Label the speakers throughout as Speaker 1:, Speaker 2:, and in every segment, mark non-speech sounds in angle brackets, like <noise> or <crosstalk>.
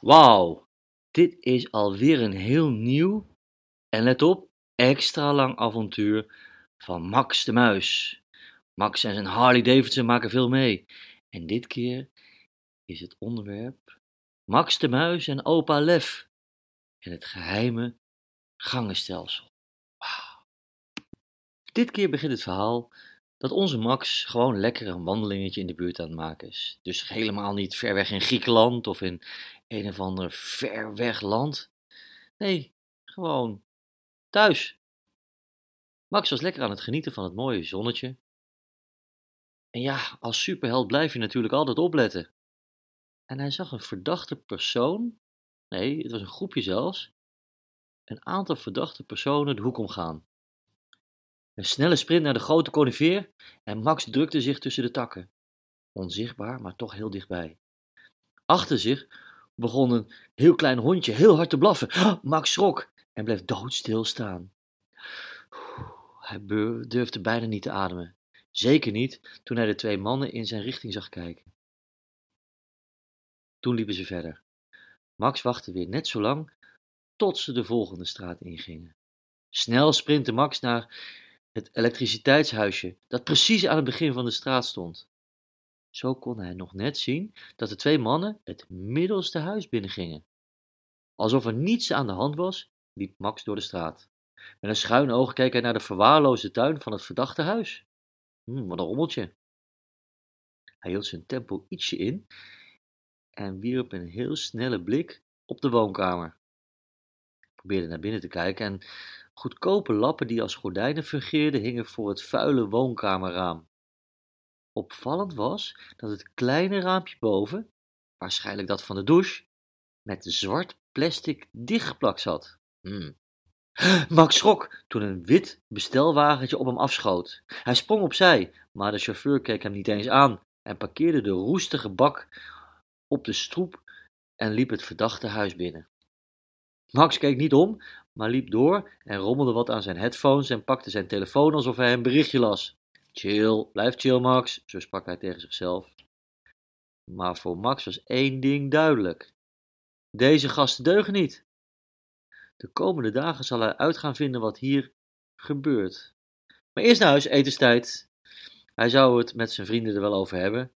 Speaker 1: Wauw, dit is alweer een heel nieuw en let op, extra lang avontuur van Max de Muis. Max en zijn Harley Davidson maken veel mee. En dit keer is het onderwerp Max de Muis en opa Lef en het geheime gangenstelsel. Wauw. Dit keer begint het verhaal dat onze Max gewoon lekker een wandelingetje in de buurt aan het maken is. Dus helemaal niet ver weg in Griekenland of in een of ander ver weg land. Nee, gewoon thuis. Max was lekker aan het genieten van het mooie zonnetje. En ja, als superheld blijf je natuurlijk altijd opletten. En hij zag een verdachte persoon, nee, het was een groepje zelfs, een aantal verdachte personen de hoek omgaan. Een snelle sprint naar de grote conifeer en Max drukte zich tussen de takken. Onzichtbaar, maar toch heel dichtbij. Achter zich begon een heel klein hondje heel hard te blaffen. Max schrok en bleef doodstil staan. Hij durfde bijna niet te ademen. Zeker niet toen hij de twee mannen in zijn richting zag kijken. Toen liepen ze verder. Max wachtte weer net zo lang tot ze de volgende straat ingingen. Snel sprintte Max naar het elektriciteitshuisje dat precies aan het begin van de straat stond. Zo kon hij nog net zien dat de twee mannen het middelste huis binnengingen. Alsof er niets aan de hand was, liep Max door de straat. Met een schuin oog keek hij naar de verwaarloosde tuin van het verdachte huis. Hm, wat een rommeltje. Hij hield zijn tempo ietsje in en wierp een heel snelle blik op de woonkamer. Hij probeerde naar binnen te kijken en goedkope lappen die als gordijnen fungeerden hingen voor het vuile woonkamerraam. Opvallend was dat het kleine raampje boven, waarschijnlijk dat van de douche, met zwart plastic dichtgeplakt zat. Hmm. <gasps> Max schrok toen een wit bestelwagentje op hem afschoot. Hij sprong opzij, maar de chauffeur keek hem niet eens aan en parkeerde de roestige bak op de stoep en liep het verdachte huis binnen. Max keek niet om, maar liep door en rommelde wat aan zijn headphones en pakte zijn telefoon alsof hij een berichtje las. Chill, blijf chill Max, zo sprak hij tegen zichzelf. Maar voor Max was één ding duidelijk. Deze gasten deugen niet. De komende dagen zal hij uit gaan vinden wat hier gebeurt. Maar eerst naar huis, etenstijd. Hij zou het met zijn vrienden er wel over hebben.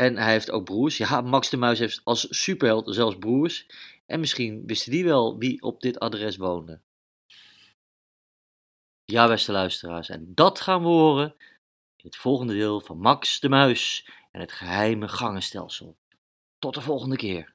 Speaker 1: En hij heeft ook broers. Ja, Max de Muis heeft als superheld zelfs broers. En misschien wisten die wel wie op dit adres woonde. Ja, beste luisteraars, en dat gaan we horen in het volgende deel van Max de Muis en het geheime gangenstelsel. Tot de volgende keer.